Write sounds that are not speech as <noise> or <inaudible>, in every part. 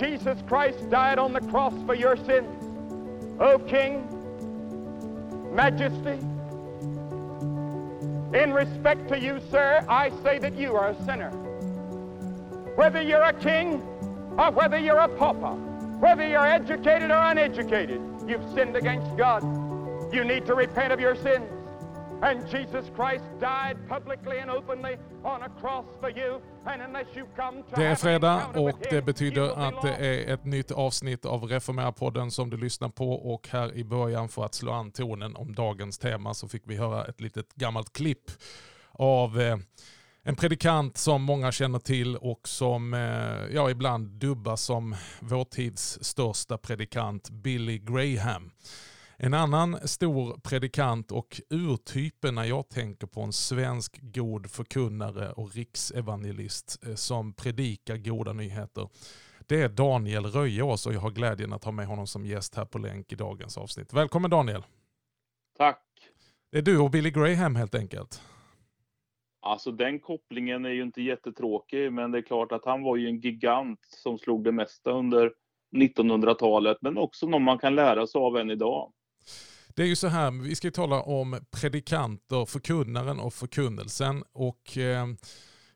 Jesus Christ died on the cross for your sins. O King, Majesty, in respect to you, sir, I say that you are a sinner. Whether you're a king or whether you're a pauper, whether you're educated or uneducated, you've sinned against God. You need to repent of your sins. And Jesus Christ died publicly and openly on a cross for you. Det är fredag och det betyder att det är ett nytt avsnitt av Reformera-podden som du lyssnar på och här i början för att slå an tonen om dagens tema så fick vi höra ett litet gammalt klipp av eh, en predikant som många känner till och som eh, ja, ibland dubbas som vår tids största predikant, Billy Graham. En annan stor predikant och urtypen när jag tänker på en svensk god förkunnare och riksevangelist eh, som predikar goda nyheter. Det är Daniel Röjeås och jag har glädjen att ha med honom som gäst här på länk i dagens avsnitt. Välkommen Daniel! Tack. Det är du och Billy Graham helt enkelt. Alltså den kopplingen är ju inte jättetråkig, men det är klart att han var ju en gigant som slog det mesta under 1900-talet, men också någon man kan lära sig av än idag. Det är ju så här, vi ska ju tala om predikanter, förkunnaren och förkunnelsen. Och eh,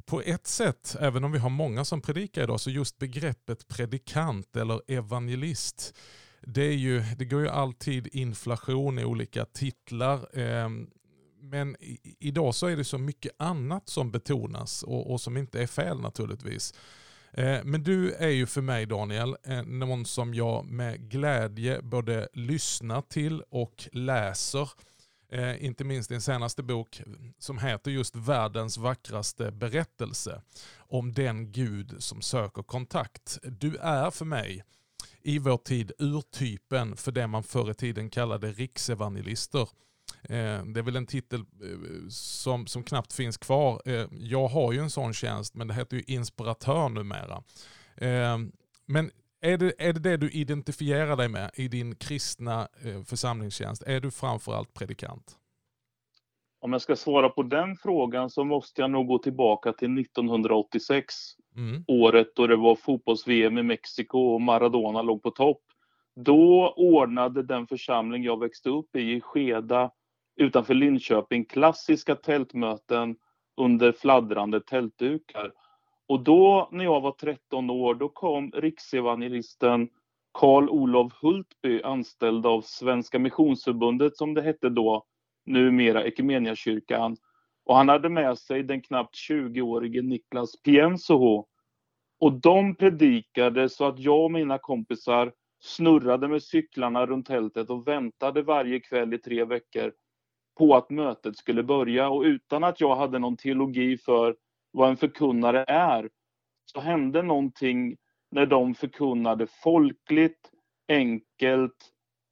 på ett sätt, även om vi har många som predikar idag, så just begreppet predikant eller evangelist, det, är ju, det går ju alltid inflation i olika titlar. Eh, men i, idag så är det så mycket annat som betonas och, och som inte är fel naturligtvis. Eh, men du är ju för mig Daniel, eh, någon som jag med glädje både lyssnar till och läser. Eh, Inte minst din senaste bok som heter just Världens vackraste berättelse. Om den Gud som söker kontakt. Du är för mig i vår tid urtypen för det man förr i tiden kallade riksevangelister. Eh, Det är väl en titel eh, som, som knappt finns kvar. Eh, Jag har ju en sån tjänst men det heter ju inspiratör numera. Men är det, är det det du identifierar dig med i din kristna församlingstjänst? Är du framförallt predikant? Om jag ska svara på den frågan så måste jag nog gå tillbaka till 1986, Mm. året då det var fotbolls-VM i Mexiko och Maradona låg på topp. Då ordnade den församling jag växte upp i, i Skeda utanför Linköping, klassiska tältmöten under fladdrande tältdukar. Och då, när jag var 13 år, då kom riksevangelisten Karl Olof Hultby, anställd av Svenska Missionsförbundet, som det hette då, numera Equmeniakyrkan. Och han hade med sig den knappt 20-årige Niklas Piensoho. Och de predikade så att jag och mina kompisar snurrade med cyklarna runt tältet och väntade varje kväll i tre veckor på att mötet skulle börja. Och utan att jag hade någon teologi för vad en förkunnare är, så hände någonting när de förkunnade folkligt, enkelt,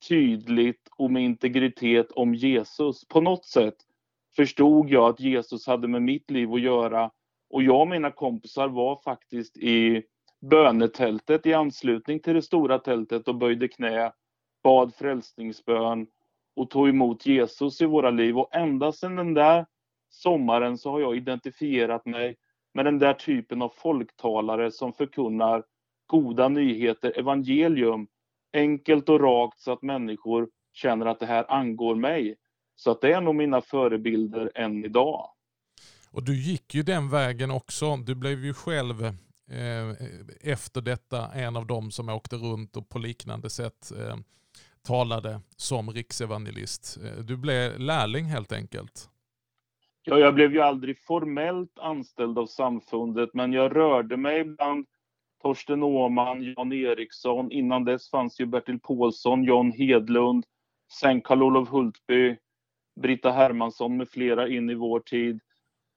tydligt och med integritet om Jesus. På något sätt förstod jag att Jesus hade med mitt liv att göra och jag och mina kompisar var faktiskt i bönetältet i anslutning till det stora tältet och böjde knä, bad frälsningsbön och tog emot Jesus i våra liv. Och ända sedan den där sommaren så har jag identifierat mig med den där typen av folktalare som förkunnar goda nyheter, evangelium, enkelt och rakt så att människor känner att det här angår mig. Så att det är nog mina förebilder än idag. Och du gick ju den vägen också. Du blev ju själv eh, efter detta en av dem som åkte runt och på liknande sätt eh, talade som riksevangelist. Eh, du blev lärling helt enkelt. Ja, jag blev ju aldrig formellt anställd av samfundet, men jag rörde mig bland Torsten Åhman, Jan Eriksson. Innan dess fanns ju Bertil Paulsson, John Hedlund, sen Karl-Olof Hultby, Britta Hermansson med flera in i vår tid.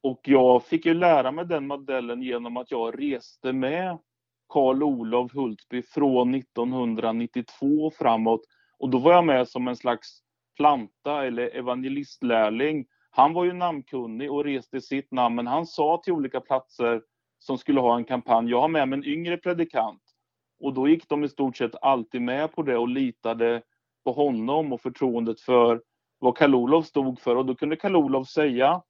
Och jag fick ju lära mig den modellen genom att jag reste med Karl-Olof Hultby från 1992 och framåt. Och då var jag med som en slags planta eller evangelistlärling. Han var ju namnkunnig och reste sitt namn, men han sa till olika platser som skulle ha en kampanj, jag har med mig en yngre predikant. Och då gick de i stort sett alltid med på det och litade på honom och förtroendet för vad karl stod för. Och då kunde karl säga,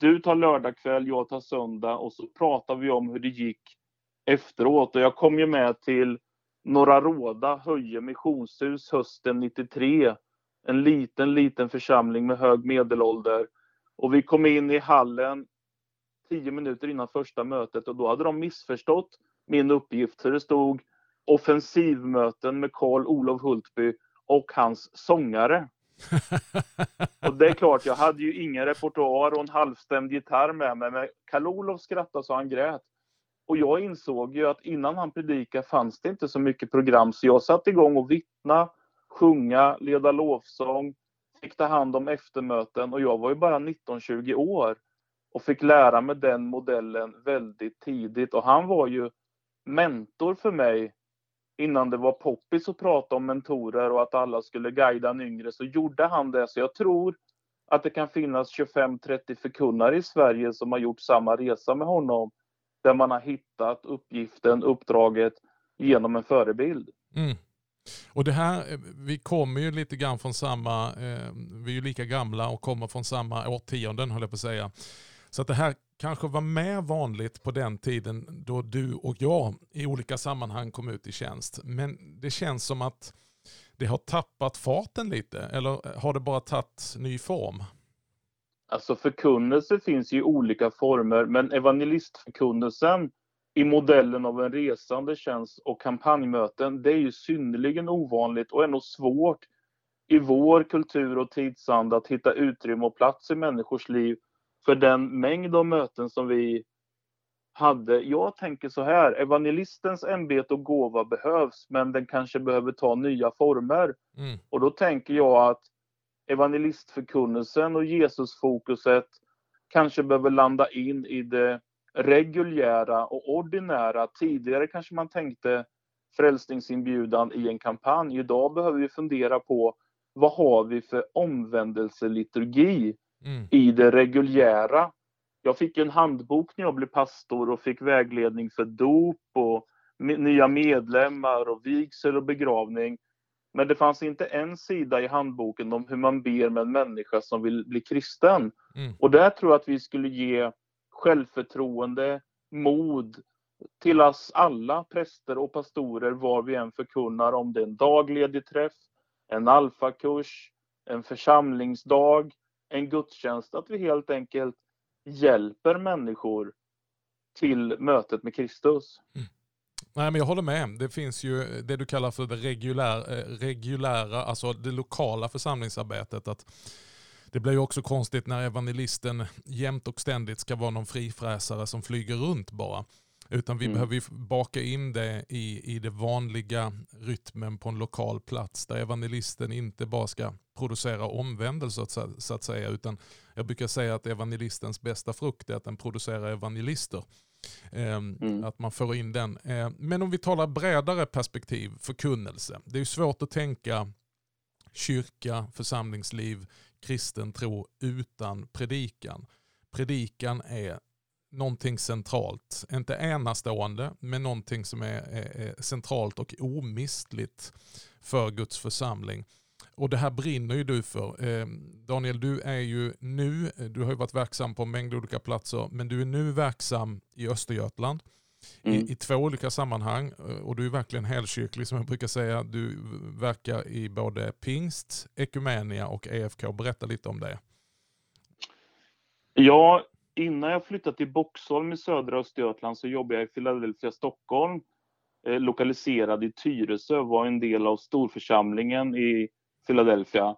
du tar lördagkväll, jag tar söndag och så pratar vi om hur det gick efteråt. Och jag kom ju med till Norra Råda, Höje missionshus hösten 93. En liten, liten församling med hög medelålder. Och vi kom in i hallen tio minuter innan första mötet och då hade de missförstått min uppgift. Så det stod offensivmöten med Karl Olof Hultby och hans sångare. <laughs> och det är klart, jag hade ju ingen repertoar och en halvstämd gitarr med mig, men Karl Olof skrattade så han grät. Och jag insåg ju att innan han predikade fanns det inte så mycket program, så jag satte igång och vittna, sjunga, leda lovsång, fick ta hand om eftermöten och jag var ju bara 19-20 år och fick lära mig den modellen väldigt tidigt och han var ju mentor för mig innan det var poppis att prata om mentorer och att alla skulle guida en yngre så gjorde han det. Så jag tror att det kan finnas 25-30 förkunnare i Sverige som har gjort samma resa med honom. Där man har hittat uppgiften, uppdraget genom en förebild. Mm. Och det här, eh, vi kommer ju lite grann från samma, eh, vi är ju lika gamla och kommer från samma årtionden höll jag på att säga. Så att det här kanske var mer vanligt på den tiden då du och jag i olika sammanhang kom ut i tjänst. Men det känns som att det har tappat farten lite, eller har det bara tagit ny form? Alltså förkunnelse finns ju i olika former, men evangelistförkunnelsen i modellen av en resande tjänst och kampanjmöten, det är ju synnerligen ovanligt och är nog svårt i vår kultur och tidsanda att hitta utrymme och plats i människors liv för den mängd av möten som vi hade. Jag tänker så här, evangelistens ämbete och gåva behövs, men den kanske behöver ta nya former. Mm. Och då tänker jag att evangelistförkunnelsen och Jesusfokuset kanske behöver landa in i det reguljära och ordinära. Tidigare kanske man tänkte frälsningsinbjudan i en kampanj. Idag behöver vi fundera på vad har vi för omvändelseliturgi mm. i det reguljära. Jag fick en handbok när jag blev pastor och fick vägledning för dop och nya medlemmar och vigsel och begravning. Men det fanns inte en sida i handboken om hur man ber med en människa som vill bli kristen. Mm. Och där tror jag att vi skulle ge självförtroende, mod till oss alla präster och pastorer var vi än förkunnar om det är en dagledig träff, en alfakurs, en församlingsdag, en gudstjänst, att vi helt enkelt hjälper människor till mötet med Kristus. Mm. Nej, men jag håller med. Det finns ju det du kallar för det regulär, eh, reguljära, alltså det lokala församlingsarbetet. Att det blir ju också konstigt när evangelisten jämt och ständigt ska vara någon frifräsare som flyger runt bara. Utan vi mm. behöver ju baka in det i, i det vanliga rytmen på en lokal plats där evangelisten inte bara ska producera omvändelse så, så att säga. Utan jag brukar säga att evangelistens bästa frukt är att den producerar evangelister. Ehm, mm. Att man får in den. Ehm, men om vi talar bredare perspektiv, förkunnelse. Det är svårt att tänka kyrka, församlingsliv, kristen tro utan predikan. Predikan är någonting centralt. Inte enastående, men någonting som är, är, är centralt och omistligt för Guds församling. Och det här brinner ju du för. Eh, Daniel, du är ju nu, du har ju varit verksam på en mängd olika platser, men du är nu verksam i Östergötland. Mm. I, i, två olika sammanhang eh, och du är verkligen helkyrklig som jag brukar säga. Du verkar i både pingst, ekumenia och EFK. Berätta lite om det. Ja, innan jag flyttade till Boxholm i södra Östergötland så jobbade jag i Philadelphia, Stockholm. Eh, lokaliserad i Tyresö, var en del av storförsamlingen i Philadelphia.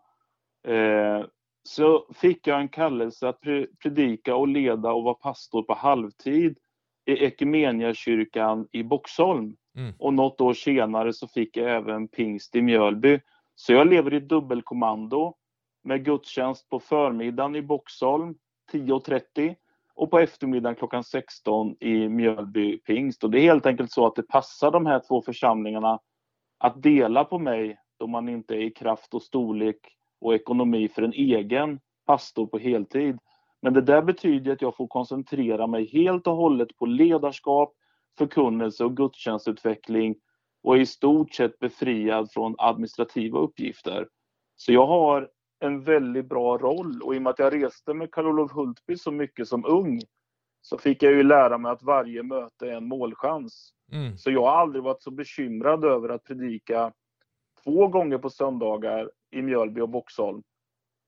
Eh, så fick jag en kallelse att predika och leda och vara pastor på halvtid i Ekumeniakyrkan i Boxholm. Mm. Och något år senare så fick jag även pingst i Mjölby. Så jag lever i dubbelkommando med gudstjänst på förmiddagen i Boxholm 10.30 och på eftermiddagen klockan 16 i Mjölby pingst. Och det är helt enkelt så att det passar de här två församlingarna att dela på mig då man inte är i kraft och storlek och ekonomi för en egen pastor på heltid. Men det där betyder att jag får koncentrera mig helt och hållet på ledarskap, förkunnelse och gudstjänstutveckling och är i stort sett befriad från administrativa uppgifter. Så jag har en väldigt bra roll och i och med att jag reste med Karl-Olof Hultby så mycket som ung så fick jag ju lära mig att varje möte är en målchans. Mm. Så jag har aldrig varit så bekymrad över att predika två gånger på söndagar i Mjölby och Boxholm.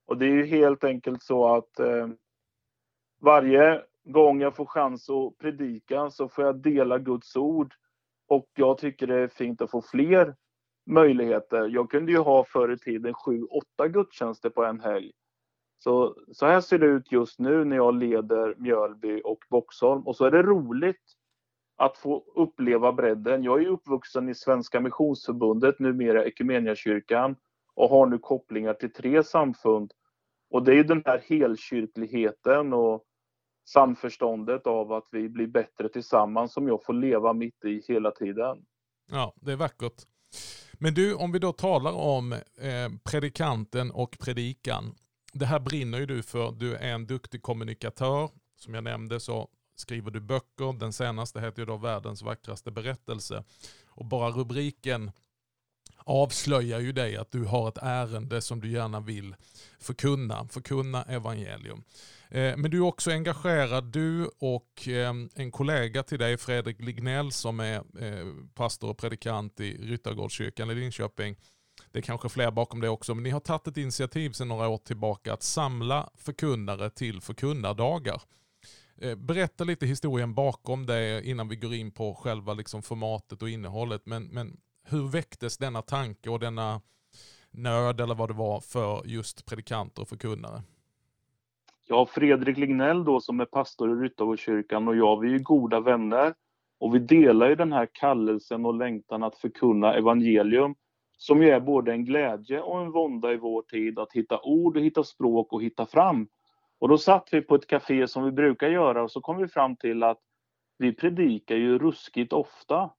Och det är ju helt enkelt så att eh, varje gång jag får chans att predika så får jag dela Guds ord. Och jag tycker det är fint att få fler möjligheter. Jag kunde ju ha förr i tiden sju, åtta gudstjänster på en helg. Så, så här ser det ut just nu när jag leder Mjölby och Boxholm. Och så är det roligt att få uppleva bredden. Jag är uppvuxen i Svenska Missionsförbundet, numera Equmeniakyrkan, och har nu kopplingar till tre samfund. Och det är den här helkyrkligheten och samförståndet av att vi blir bättre tillsammans som jag får leva mitt i hela tiden. Ja, det är vackert. Men du, om vi då talar om eh, predikanten och predikan. Det här brinner ju du för. Du är en duktig kommunikatör. Som jag nämnde så skriver du böcker. Den senaste heter ju då Världens vackraste berättelse. Och bara rubriken avslöjar ju dig att du har ett ärende som du gärna vill förkunna, förkunna evangelium. Eh, men du är också engagerad, du och eh, en kollega till dig, Fredrik Lignell, som är eh, pastor och predikant i Ryttargårdskyrkan i Linköping. Det är kanske fler bakom det också, men ni har tagit ett initiativ sedan några år tillbaka att samla förkunnare till förkunnardagar. Eh, berätta lite historien bakom det innan vi går in på själva liksom formatet och innehållet. Men, men hur väcktes denna tanke och denna nöd eller vad det var för just predikanter och förkunnare? Ja, Fredrik Lignell då som är pastor i Ryttargårdskyrkan och jag, vi är ju goda vänner. Och vi delar ju den här kallelsen och längtan att förkunna evangelium, som ju är både en glädje och en vånda i vår tid, att hitta ord och hitta språk och hitta fram. Och då satt vi på ett café som vi brukar göra och så kom vi fram till att vi predikar ju ruskigt ofta.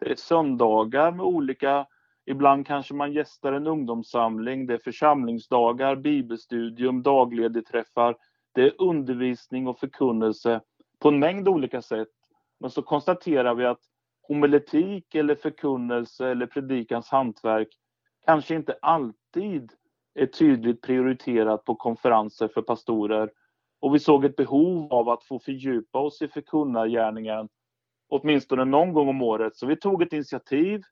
Det är söndagar med olika, ibland kanske man gästar en ungdomssamling, det är församlingsdagar, bibelstudium, dagledigträffar, det är undervisning och förkunnelse på en mängd olika sätt. Men så konstaterar vi att homiletik eller förkunnelse eller predikans hantverk kanske inte alltid är tydligt prioriterat på konferenser för pastorer. Och vi såg ett behov av att få fördjupa oss i förkunnargärningen åtminstone någon gång om året. Så vi tog ett initiativ.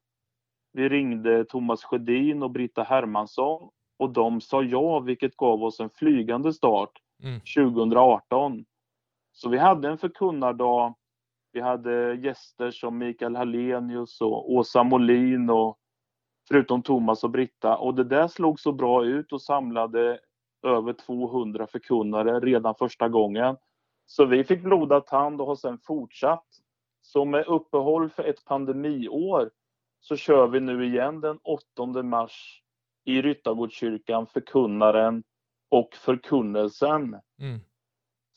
Vi ringde Thomas Sjödin och Britta Hermansson och de sa ja, vilket gav oss en flygande start mm. 2018. Så vi hade en förkunnardag. Vi hade gäster som Mikael Hallenius och Åsa Molin och förutom Thomas och Britta. Och det där slog så bra ut och samlade över 200 förkunnare redan första gången. Så vi fick blodad tand och har sedan fortsatt så med uppehåll för ett pandemiår så kör vi nu igen den 8 mars i Ryttargårdskyrkan Förkunnaren och Förkunnelsen. Mm.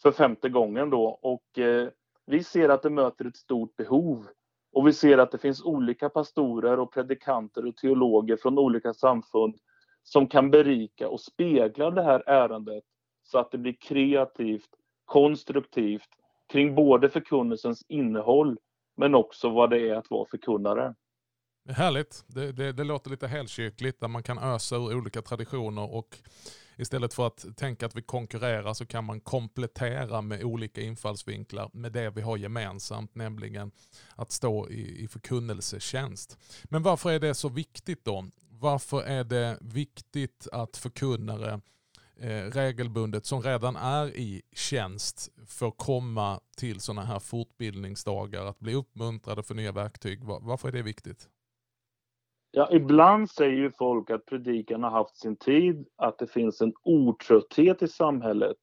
För femte gången då. Och eh, vi ser att det möter ett stort behov. Och vi ser att det finns olika pastorer och predikanter och teologer från olika samfund som kan berika och spegla det här ärendet så att det blir kreativt, konstruktivt kring både förkunnelsens innehåll men också vad det är att vara förkunnare. Härligt. Det, det, det låter lite helkyrkligt där man kan ösa ur olika traditioner och istället för att tänka att vi konkurrerar så kan man komplettera med olika infallsvinklar med det vi har gemensamt, nämligen att stå i, i förkunnelsetjänst. Men varför är det så viktigt då? Varför är det viktigt att förkunnare eh, regelbundet som redan är i tjänst får komma till sådana här fortbildningsdagar, att bli uppmuntrade för nya verktyg. Varför är det viktigt? Ja, ibland säger ju folk att predikan har haft sin tid, att det finns en otrötthet i samhället.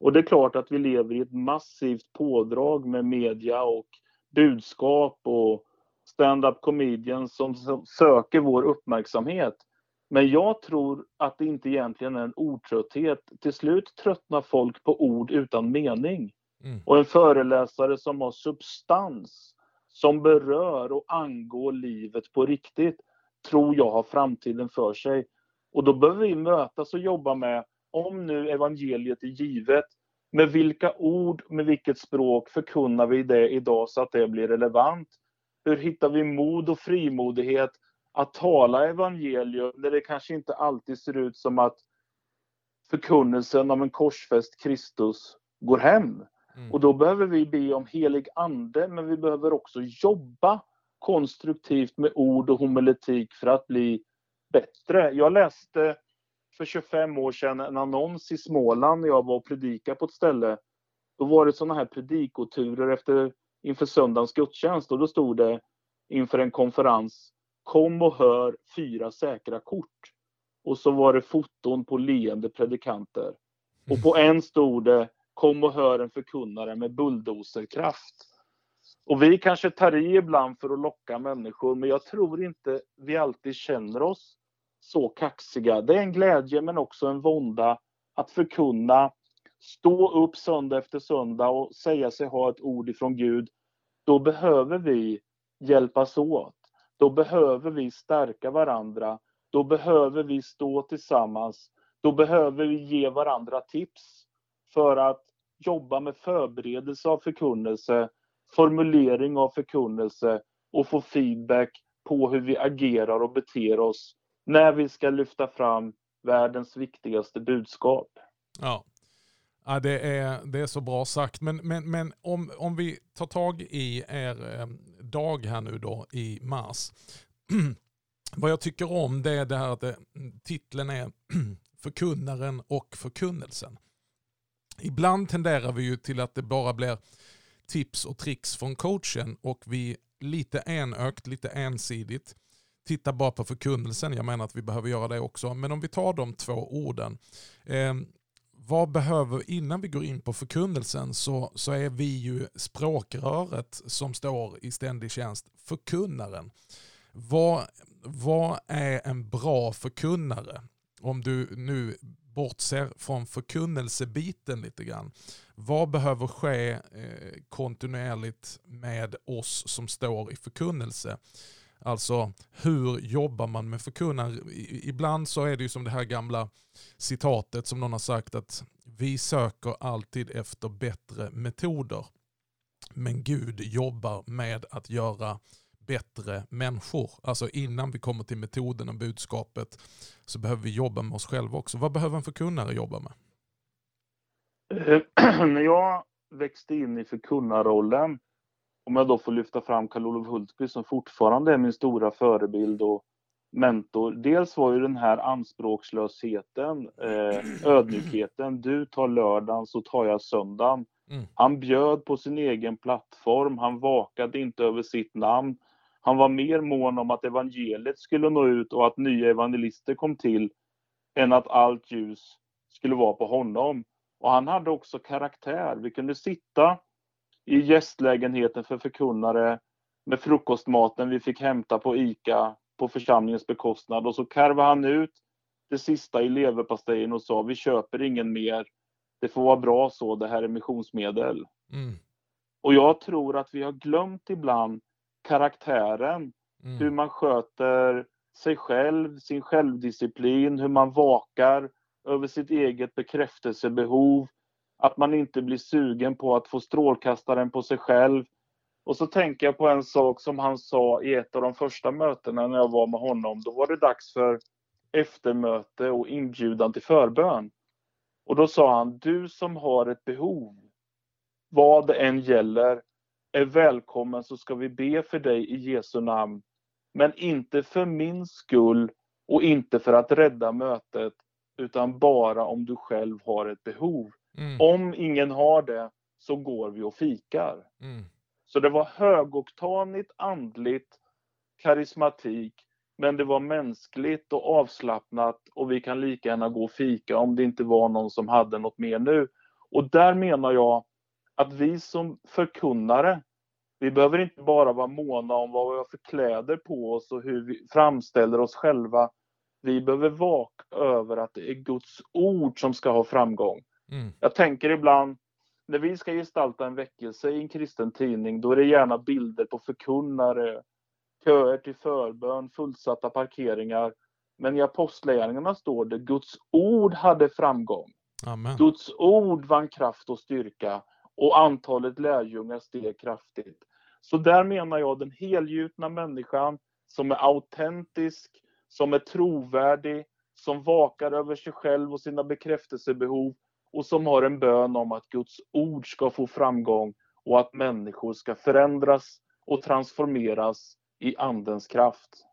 Och det är klart att vi lever i ett massivt pådrag med media och budskap och stand-up comedians som söker vår uppmärksamhet. Men jag tror att det inte egentligen är en otrötthet. Till slut tröttnar folk på ord utan mening. Mm. Och en föreläsare som har substans, som berör och angår livet på riktigt, tror jag har framtiden för sig. Och då behöver vi mötas och jobba med, om nu evangeliet är givet, med vilka ord, med vilket språk förkunnar vi det idag så att det blir relevant? Hur hittar vi mod och frimodighet att tala evangelium när det kanske inte alltid ser ut som att förkunnelsen om en korsfäst Kristus går hem. Mm. Och då behöver vi be om helig ande, men vi behöver också jobba konstruktivt med ord och homiletik för att bli bättre. Jag läste för 25 år sedan en annons i Småland när jag var och predikade på ett ställe. Då var det sådana här predikoturer efter, inför söndagens gudstjänst och då stod det inför en konferens Kom och hör fyra säkra kort. Och så var det foton på leende predikanter. Och på en stod det Kom och hör en förkunnare med bulldoserkraft. Och vi kanske tar i ibland för att locka människor, men jag tror inte vi alltid känner oss så kaxiga. Det är en glädje men också en vånda att förkunna, stå upp söndag efter söndag och säga sig ha ett ord ifrån Gud. Då behöver vi hjälpas åt. Då behöver vi stärka varandra. Då behöver vi stå tillsammans. Då behöver vi ge varandra tips för att jobba med förberedelse av förkunnelse, formulering av förkunnelse och få feedback på hur vi agerar och beter oss när vi ska lyfta fram världens viktigaste budskap. Ja, ja det, är, det är så bra sagt. Men, men, men om, om vi tar tag i er eh, dag här nu då i mars. <clears throat> Vad jag tycker om det är det här att det, titeln är <clears throat> Förkunnaren och förkunnelsen. Ibland tenderar vi ju till att det bara blir tips och tricks från coachen och vi lite enökt, lite ensidigt tittar bara på förkunnelsen. Jag menar att vi behöver göra det också. Men om vi tar de två orden. Eh, vad behöver, innan vi går in på förkunnelsen så, så är vi ju språkröret som står i ständig tjänst, förkunnaren. Vad, vad är en bra förkunnare? Om du nu bortser från förkunnelsebiten lite grann. Vad behöver ske eh, kontinuerligt med oss som står i förkunnelse? Alltså hur jobbar man med förkunnare? Ibland så är det ju som det här gamla citatet som någon har sagt att vi söker alltid efter bättre metoder. Men Gud jobbar med att göra bättre människor. Alltså innan vi kommer till metoden och budskapet så behöver vi jobba med oss själva också. Vad behöver en förkunnare jobba med? <clears throat> När jag växte in i förkunnarrollen om jag då får lyfta fram Karl-Olof Hultby som fortfarande är min stora förebild och mentor. Dels var ju den här anspråkslösheten, eh, <clears throat> ödmjukheten. Du tar lördagen så tar jag söndagen. Mm. Han bjöd på sin egen plattform. Han vakade inte över sitt namn. Han var mer mån om att evangeliet skulle nå ut och att nya evangelister kom till än att allt ljus skulle vara på honom. Och han hade också karaktär. Vi kunde sitta i gästlägenheten för förkunnare med frukostmaten vi fick hämta på ICA på församlingens bekostnad och så karvade han ut det sista i leverpastejen och sa vi köper ingen mer. Det får vara bra så, det här är missionsmedel. Mm. Och jag tror att vi har glömt ibland karaktären, mm. hur man sköter sig själv, sin självdisciplin, hur man vakar över sitt eget bekräftelsebehov, att man inte blir sugen på att få strålkastaren på sig själv. Och så tänker jag på en sak som han sa i ett av de första mötena när jag var med honom. Då var det dags för eftermöte och inbjudan till förbön. Och då sa han, du som har ett behov, vad det än gäller, är välkommen så ska vi be för dig i Jesu namn. Men inte för min skull och inte för att rädda mötet, utan bara om du själv har ett behov. Mm. Om ingen har det så går vi och fikar. Mm. Så det var högoktanigt, andligt, karismatik, men det var mänskligt och avslappnat och vi kan lika gärna gå och fika om det inte var någon som hade något mer nu. Och där menar jag att vi som förkunnare, vi behöver inte bara vara måna om vad vi har för kläder på oss och hur vi framställer oss själva. Vi behöver vaka över att det är Guds ord som ska ha framgång. Mm. Jag tänker ibland, när vi ska gestalta en väckelse i en kristen tidning, då är det gärna bilder på förkunnare, köer till förbön, fullsatta parkeringar. Men i Apostlagärningarna står det Guds ord hade framgång. Amen. Guds ord vann kraft och styrka och antalet lärjungar steg kraftigt. Så där menar jag den helgjutna människan som är autentisk, som är trovärdig, som vakar över sig själv och sina bekräftelsebehov och som har en bön om att Guds ord ska få framgång och att människor ska förändras och transformeras i andens kraft.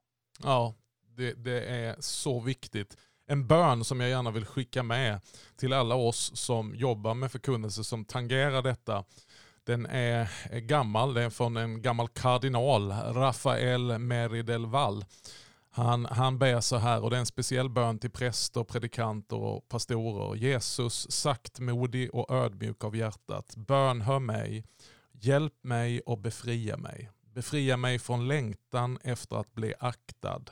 Ja, det, det, är så viktigt. En bön som jag gärna vill skicka med till alla oss som jobbar med förkunnelse som tangerar detta. Den är gammal, den är från en gammal kardinal, Rafael Meridel-Wall. Han, han ber så här, och det är en speciell bön till präster, predikanter och pastorer. Jesus, saktmodig och ödmjuk av hjärtat, bön hör mig, hjälp mig och befria mig. Befria mig från längtan efter att bli aktad.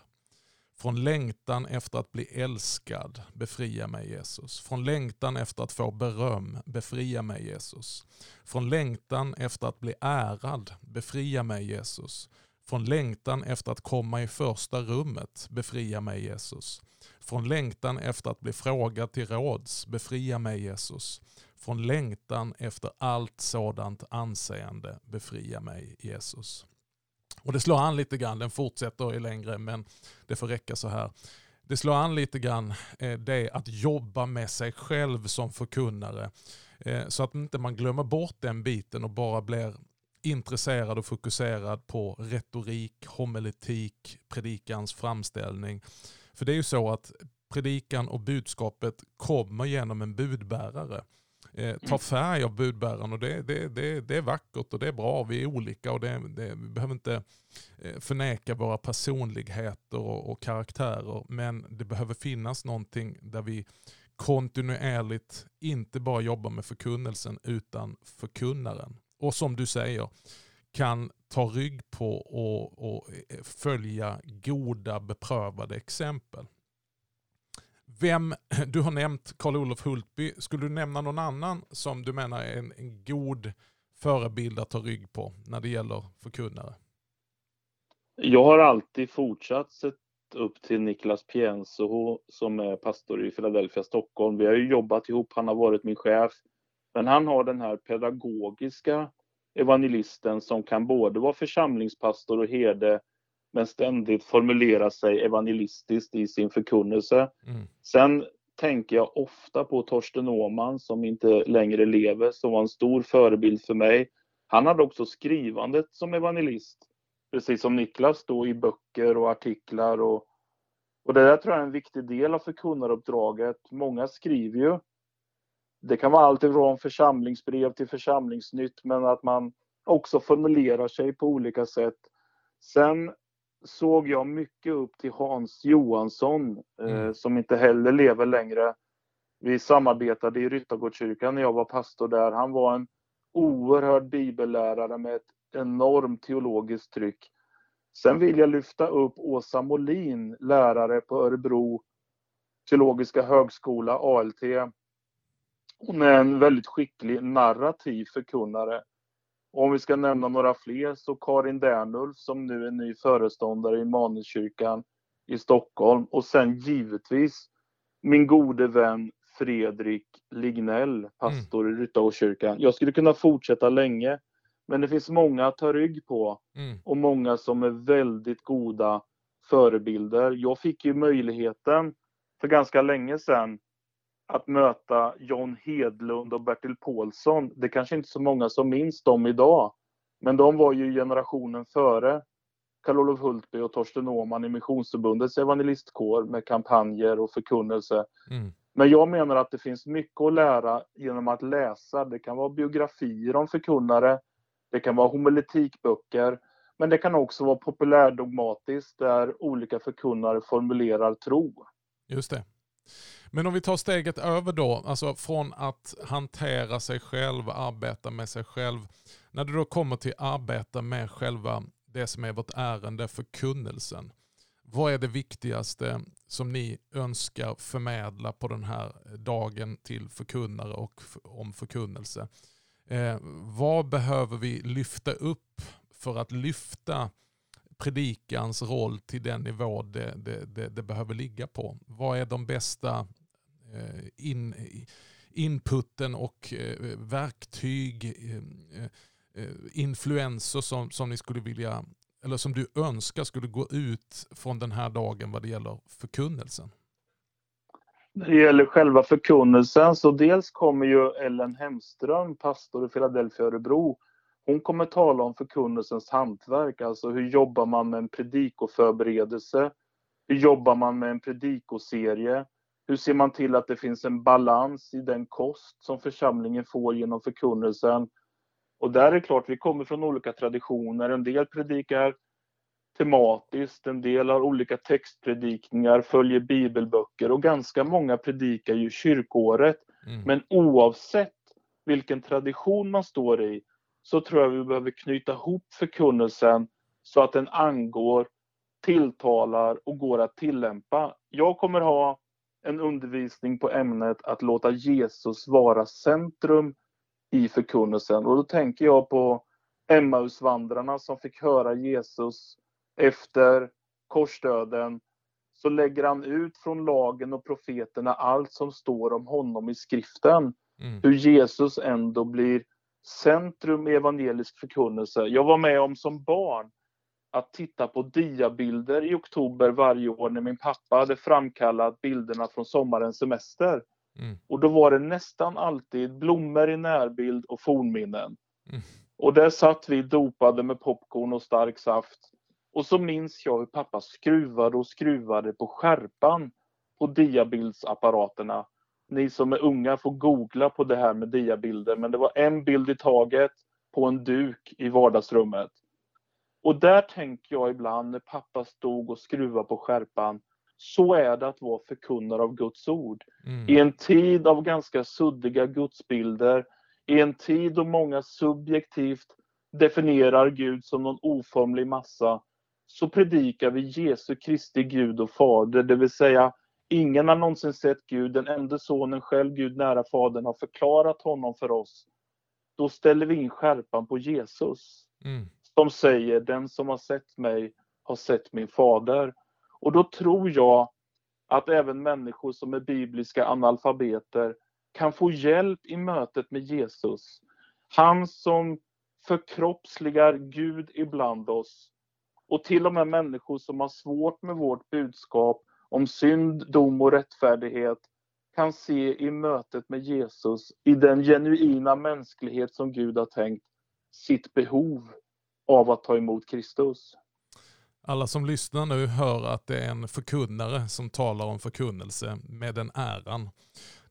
Från längtan efter att bli älskad, befria mig Jesus. Från längtan efter att få beröm, befria mig Jesus. Från längtan efter att bli ärad, befria mig Jesus. Från längtan efter att komma i första rummet, befria mig Jesus. Från längtan efter att bli frågad till råds, befria mig Jesus. Från längtan efter allt sådant anseende, befria mig Jesus. Och det slår an lite grann, den fortsätter ju längre men det får räcka så här. Det slår an lite grann eh, det att jobba med sig själv som förkunnare. Eh, så att inte man glömmer bort den biten och bara blir intresserad och fokuserad på retorik, homiletik, predikans framställning. För det är ju så att predikan och budskapet kommer genom en budbärare. Eh, tar mm. färg av budbäraren och det, det, det, det är vackert och det är bra. Vi är olika och det, det, vi behöver inte eh, förneka våra personligheter och, och karaktärer. Men det behöver finnas någonting där vi kontinuerligt inte bara jobbar med förkunnelsen utan förkunnaren och som du säger kan ta rygg på och, och följa goda beprövade exempel. Vem, <clears throat> du har nämnt Karl-Olof Hultby. Skulle du nämna någon annan som du menar är en, en god förebild att ta rygg på när det gäller förkunnare? Jag har alltid fortsatt sett upp till Niklas Pienso som är pastor i Philadelphia, Stockholm. Vi har ju jobbat ihop, han har varit min chef men han har den här pedagogiska evangelisten som kan både vara församlingspastor och herde men ständigt formulera sig evangelistiskt i sin förkunnelse. Mm. Sen tänker jag ofta på Torsten Åman som inte längre lever, som var en stor förebild för mig. Han hade också skrivandet som evangelist, precis som Niklas då i böcker och artiklar. Och, och det där tror jag är en viktig del av förkunnaruppdraget. Många skriver ju det kan vara allt ifrån församlingsbrev till församlingsnytt, men att man också formulerar sig på olika sätt. Sen såg jag mycket upp till Hans Johansson, eh, mm. som inte heller lever längre. Vi samarbetade i Ryttargårdskyrkan när jag var pastor där. Han var en oerhörd bibellärare med ett enormt teologiskt tryck. Sen vill jag lyfta upp Åsa Molin, lärare på Örebro teologiska högskola, ALT. Hon är en väldigt skicklig narrativ förkunnare. Om vi ska nämna några fler så Karin Dernulf som nu är ny föreståndare i Immanuelskyrkan i Stockholm och sen givetvis min gode vän Fredrik Lignell, pastor mm. i Ryttargårdskyrkan. Jag skulle kunna fortsätta länge, men det finns många att ta rygg på mm. och många som är väldigt goda förebilder. Jag fick ju möjligheten för ganska länge sedan att möta John Hedlund och Bertil Paulsson. Det kanske inte så många som minns dem idag. Men de var ju generationen före Karl-Olof Hultby och Torsten Åhman i Missionsförbundets evangelistkår med kampanjer och förkunnelse. Mm. Men jag menar att det finns mycket att lära genom att läsa. Det kan vara biografier om förkunnare, det kan vara homiletikböcker, men det kan också vara populärdogmatiskt där olika förkunnare formulerar tro. Just det. Men om vi tar steget över då, alltså från att hantera sig själv, arbeta med sig själv. När det då kommer till arbeta med själva det som är vårt ärende, förkunnelsen. Vad är det viktigaste som ni önskar förmedla på den här dagen till förkunnare och om förkunnelse? Eh, vad behöver vi lyfta upp för att lyfta predikans roll till den nivå det, det, det, det behöver ligga på? Vad är de bästa eh, in, inputen och eh, verktyg, eh, influenser som, som ni skulle vilja, eller som du önskar skulle gå ut från den här dagen vad det gäller förkunnelsen? När det gäller själva förkunnelsen så dels kommer ju Ellen Hemström, pastor i Philadelphia Örebro. Hon kommer tala om förkunnelsens hantverk, alltså hur jobbar man med en predikoförberedelse? Hur jobbar man med en predikoserie? Hur ser man till att det finns en balans i den kost som församlingen får genom förkunnelsen? Och där är det klart, vi kommer från olika traditioner. En del predikar tematiskt, en del har olika textpredikningar, följer bibelböcker och ganska många predikar ju kyrkåret. Mm. Men oavsett vilken tradition man står i så tror jag vi behöver knyta ihop förkunnelsen så att den angår, tilltalar och går att tillämpa. Jag kommer ha en undervisning på ämnet att låta Jesus vara centrum i förkunnelsen. Och då tänker jag på Emmausvandrarna som fick höra Jesus efter korsdöden. Så lägger han ut från lagen och profeterna allt som står om honom i skriften. Mm. Hur Jesus ändå blir centrum i evangelisk förkunnelse. Jag var med om som barn att titta på diabilder i oktober varje år när min pappa hade framkallat bilderna från sommarens semester. Mm. Och då var det nästan alltid blommor i närbild och fornminnen. Mm. Och där satt vi dopade med popcorn och stark saft. Och så minns jag hur pappa skruvade och skruvade på skärpan på diabildsapparaterna. Ni som är unga får googla på det här med diabilder, men det var en bild i taget på en duk i vardagsrummet. Och där tänker jag ibland när pappa stod och skruvade på skärpan, så är det att vara förkunnare av Guds ord. Mm. I en tid av ganska suddiga gudsbilder, i en tid då många subjektivt definierar Gud som någon oformlig massa, så predikar vi Jesu Kristi Gud och Fader, det vill säga ingen har någonsin sett Gud, den enda sonen själv, Gud nära Fadern, har förklarat honom för oss. Då ställer vi in skärpan på Jesus. Mm. Som säger, den som har sett mig har sett min fader. Och då tror jag att även människor som är bibliska analfabeter kan få hjälp i mötet med Jesus. Han som förkroppsligar Gud ibland oss. Och till och med människor som har svårt med vårt budskap om synd, dom och rättfärdighet kan se i mötet med Jesus, i den genuina mänsklighet som Gud har tänkt, sitt behov av att ta emot Kristus. Alla som lyssnar nu hör att det är en förkunnare som talar om förkunnelse med den äran.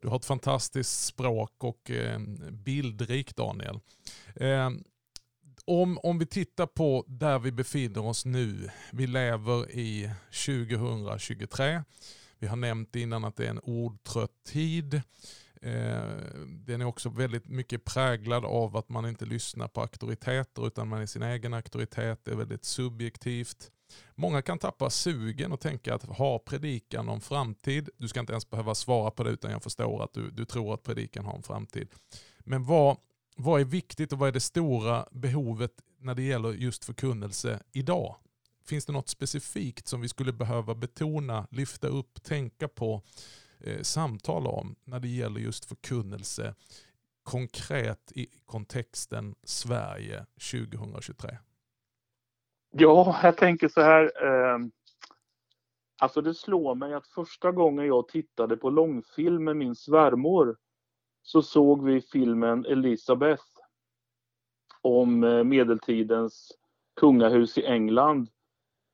Du har ett fantastiskt språk och eh, bildrikt Daniel. Eh, om, om vi tittar på där vi befinner oss nu. Vi lever i 2023. Vi har nämnt innan att det är en ordtrött tid. Eh, den är också väldigt mycket präglad av att man inte lyssnar på auktoriteter utan man är sin egen auktoritet. Det är väldigt subjektivt. Många kan tappa sugen och tänka att har predikan någon framtid? Du ska inte ens behöva svara på det utan jag förstår att du, du tror att predikan har en framtid. Men vad, vad är viktigt och vad är det stora behovet när det gäller just förkunnelse idag? Finns det något specifikt som vi skulle behöva betona, lyfta upp, tänka på, eh, samtala om när det gäller just förkunnelse konkret i kontexten Sverige 2023? Ja, jag tänker så här. Eh, alltså det slår mig att första gången jag tittade på långfilm med min svärmor så såg vi filmen Elisabeth om eh, medeltidens kungahus i England.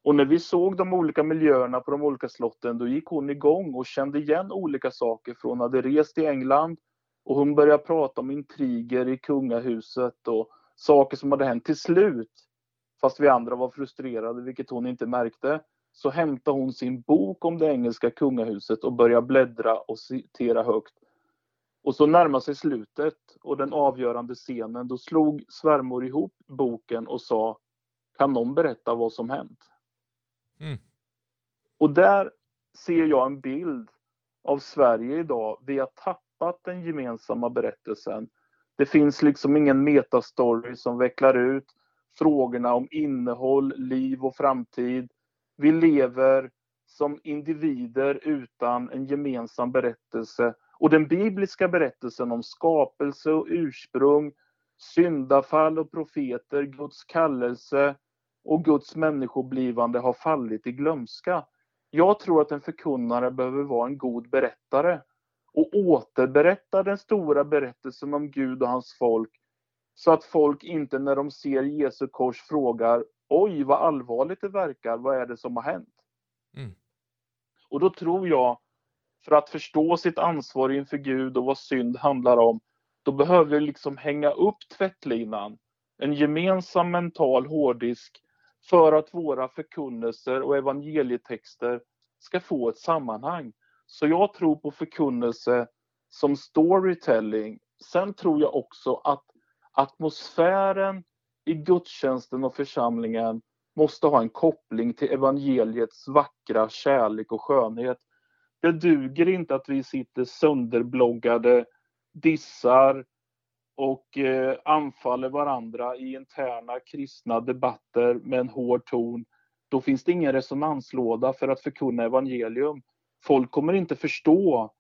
Och när vi såg de olika miljöerna på de olika slotten, då gick hon igång och kände igen olika saker från hon hade rest i England. Och hon började prata om intriger i kungahuset och saker som hade hänt. Till slut, fast vi andra var frustrerade, vilket hon inte märkte, så hämtade hon sin bok om det engelska kungahuset och började bläddra och citera högt. Och så närmade sig slutet och den avgörande scenen. Då slog svärmor ihop boken och sa Kan någon berätta vad som hänt? Mm. Och där ser jag en bild av Sverige idag. Vi har tappat den gemensamma berättelsen. Det finns liksom ingen metastory som vecklar ut frågorna om innehåll, liv och framtid. Vi lever som individer utan en gemensam berättelse och den bibliska berättelsen om skapelse och ursprung, syndafall och profeter, Guds kallelse och Guds människoblivande har fallit i glömska. Jag tror att en förkunnare behöver vara en god berättare och återberätta den stora berättelsen om Gud och hans folk Så att folk inte när de ser Jesu kors frågar Oj, vad allvarligt det verkar. Vad är det som har hänt? Mm. Och då tror jag, för att förstå sitt ansvar inför Gud och vad synd handlar om, då behöver vi liksom hänga upp tvättlinan, en gemensam mental hårddisk, för att våra förkunnelser och evangelietexter ska få ett sammanhang. Så jag tror på förkunnelse som storytelling. Sen tror jag också att atmosfären i gudstjänsten och församlingen måste ha en koppling till evangeliets vackra kärlek och skönhet. Det duger inte att vi sitter sönderbloggade, dissar och eh, anfaller varandra i interna kristna debatter med en hård ton. Då finns det ingen resonanslåda för att förkunna evangelium. Folk kommer inte förstå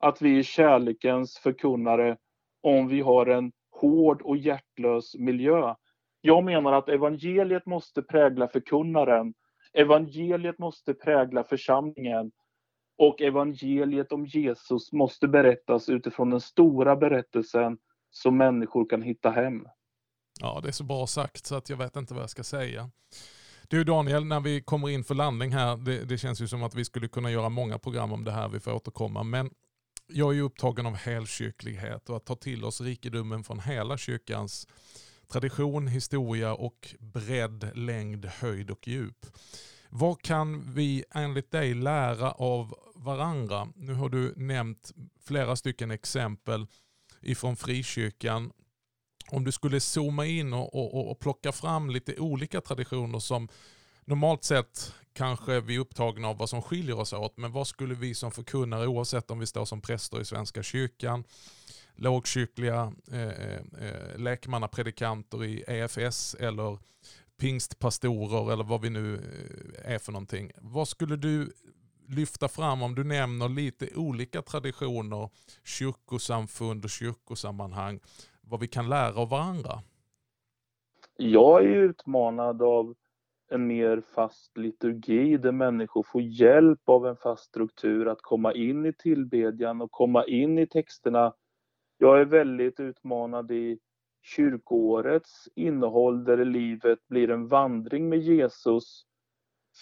att vi är kärlekens förkunnare om vi har en hård och hjärtlös miljö. Jag menar att evangeliet måste prägla förkunnaren. Evangeliet måste prägla församlingen. Och evangeliet om Jesus måste berättas utifrån den stora berättelsen som människor kan hitta hem. Ja, det är så bra sagt så att jag vet inte vad jag ska säga. Du Daniel, när vi kommer in för landning här, det, det, känns ju som att vi skulle kunna göra många program om det här, vi får återkomma. Men jag är ju upptagen av helkyrklighet och att ta till oss rikedomen från hela kyrkans tradition, historia och bredd, längd, höjd och djup. Vad kan vi enligt dig lära av varandra? Nu har du nämnt flera stycken exempel ifrån frikyrkan. Om du skulle zooma in och, och, och plocka fram lite olika traditioner som normalt sett kanske vi är upptagna av vad som skiljer oss åt, men vad skulle vi som förkunnare, oavsett om vi står som präster i Svenska kyrkan, lågkyrkliga eh, eh, eh lekmannapredikanter i EFS eller pingstpastorer eller vad vi nu eh, är för någonting. Vad skulle du lyfta fram om du nämner lite olika traditioner, kyrkosamfund och kyrkosammanhang, vad vi kan lära av varandra? Jag är utmanad av en mer fast liturgi där människor får hjälp av en fast struktur att komma in i tillbedjan och komma in i texterna. Jag är väldigt utmanad i kyrkoårets innehåll där livet blir en vandring med Jesus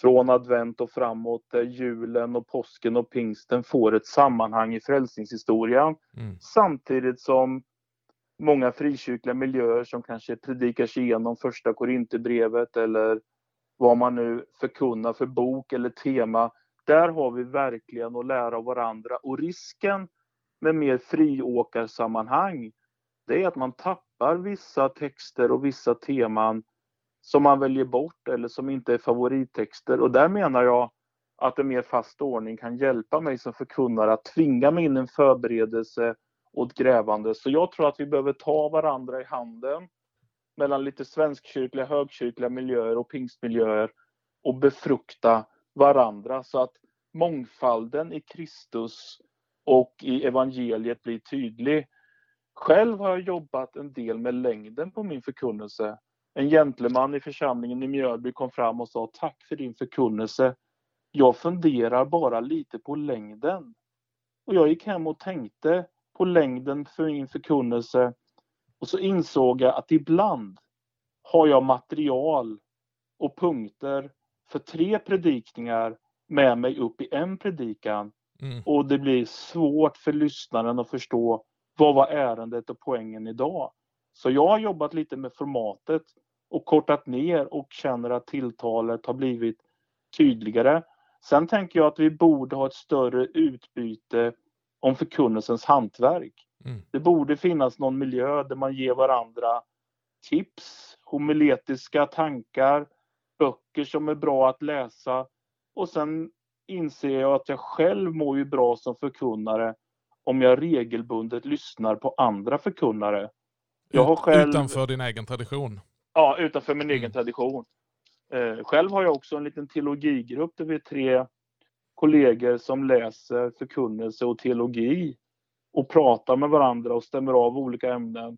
från advent och framåt där julen och påsken och pingsten får ett sammanhang i frälsningshistorien. Mm. Samtidigt som många frikyrkliga miljöer som kanske predikar sig igenom första Korinthierbrevet eller vad man nu förkunnar för bok eller tema. Där har vi verkligen att lära av varandra och risken med mer friåkarsammanhang det är att man tappar vissa texter och vissa teman som man väljer bort eller som inte är favorittexter. Och där menar jag att en mer fast ordning kan hjälpa mig som förkunnare att tvinga mig in i en förberedelse och ett grävande. Så jag tror att vi behöver ta varandra i handen mellan lite svenskkyrkliga, högkyrkliga miljöer och pingstmiljöer och befrukta varandra så att mångfalden i Kristus och i evangeliet blir tydlig. Själv har jag jobbat en del med längden på min förkunnelse. En gentleman i församlingen i Mjölby kom fram och sa tack för din förkunnelse. Jag funderar bara lite på längden. Och jag gick hem och tänkte på längden för min förkunnelse och så insåg jag att ibland har jag material och punkter för tre predikningar med mig upp i en predikan. Mm. Och det blir svårt för lyssnaren att förstå vad var ärendet och poängen idag. Så jag har jobbat lite med formatet och kortat ner och känner att tilltalet har blivit tydligare. Sen tänker jag att vi borde ha ett större utbyte om förkunnelsens hantverk. Mm. Det borde finnas någon miljö där man ger varandra tips, homiletiska tankar, böcker som är bra att läsa och sen inser jag att jag själv mår ju bra som förkunnare om jag regelbundet lyssnar på andra förkunnare. Jag har själv... Utanför din egen tradition? Ja, utanför min mm. egen tradition. Eh, själv har jag också en liten teologigrupp där vi är tre kollegor som läser förkunnelse och teologi och pratar med varandra och stämmer av olika ämnen.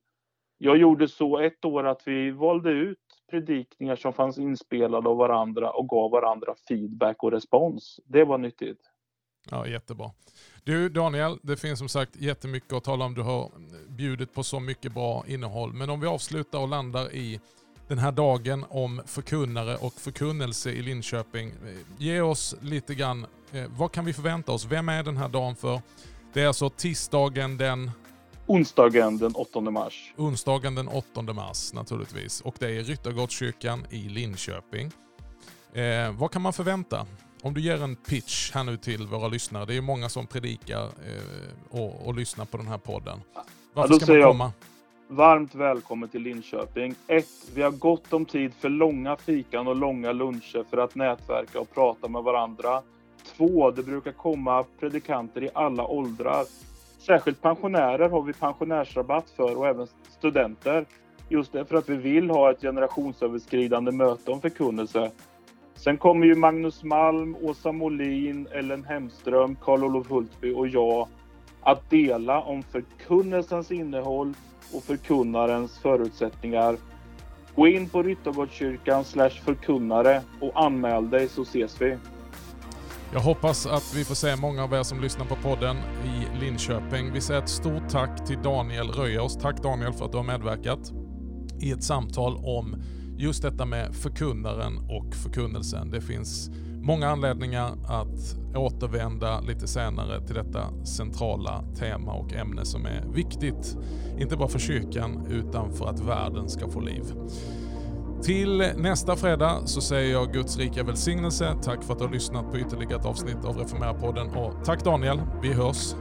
Jag gjorde så ett år att vi valde ut predikningar som fanns inspelade av varandra och gav varandra feedback och respons. Det var nyttigt. Ja, jättebra. Du Daniel, det finns som sagt jättemycket att tala om. Du har bjudit på så mycket bra innehåll. Men om vi avslutar och landar i den här dagen om förkunnare och förkunnelse i Linköping. Ge oss lite grann, eh, vad kan vi förvänta oss? Vem är den här dagen för? Det är alltså tisdagen den... Onsdagen den 8 mars. Onsdagen den 8 mars naturligtvis. Och det är Ryttargårdskyrkan i Linköping. Eh, vad kan man förvänta? Om du ger en pitch här nu till våra lyssnare. Det är många som predikar eh, och, och lyssnar på den här podden. Varför ja, ska man komma? Jag, varmt välkommen till Linköping. Ett, vi har gott om tid för långa fikan och långa luncher för att nätverka och prata med varandra. Två, det brukar komma predikanter i alla åldrar. Särskilt pensionärer har vi pensionärsrabatt för och även studenter. Just därför att vi vill ha ett generationsöverskridande möte om förkunnelse. Sen kommer ju Magnus Malm, Åsa Molin, Ellen Hemström, Karl-Olof Hultby och jag att dela om förkunnelsens innehåll och förkunnarens förutsättningar. Gå in på Ryttargårdskyrkan förkunnare och anmäl dig så ses vi. Jag hoppas att vi får se många av er som lyssnar på podden i Linköping. Vi säger ett stort tack till Daniel Röjers. Tack Daniel för att du har medverkat i ett samtal om just detta med förkunnaren och förkunnelsen. Det finns många anledningar att återvända lite senare till detta centrala tema och ämne som är viktigt, inte bara för kyrkan utan för att världen ska få liv. Till nästa fredag så säger jag Guds rika välsignelse. Tack för att du har lyssnat på ytterligare ett avsnitt av Reformera-podden och tack Daniel, vi hörs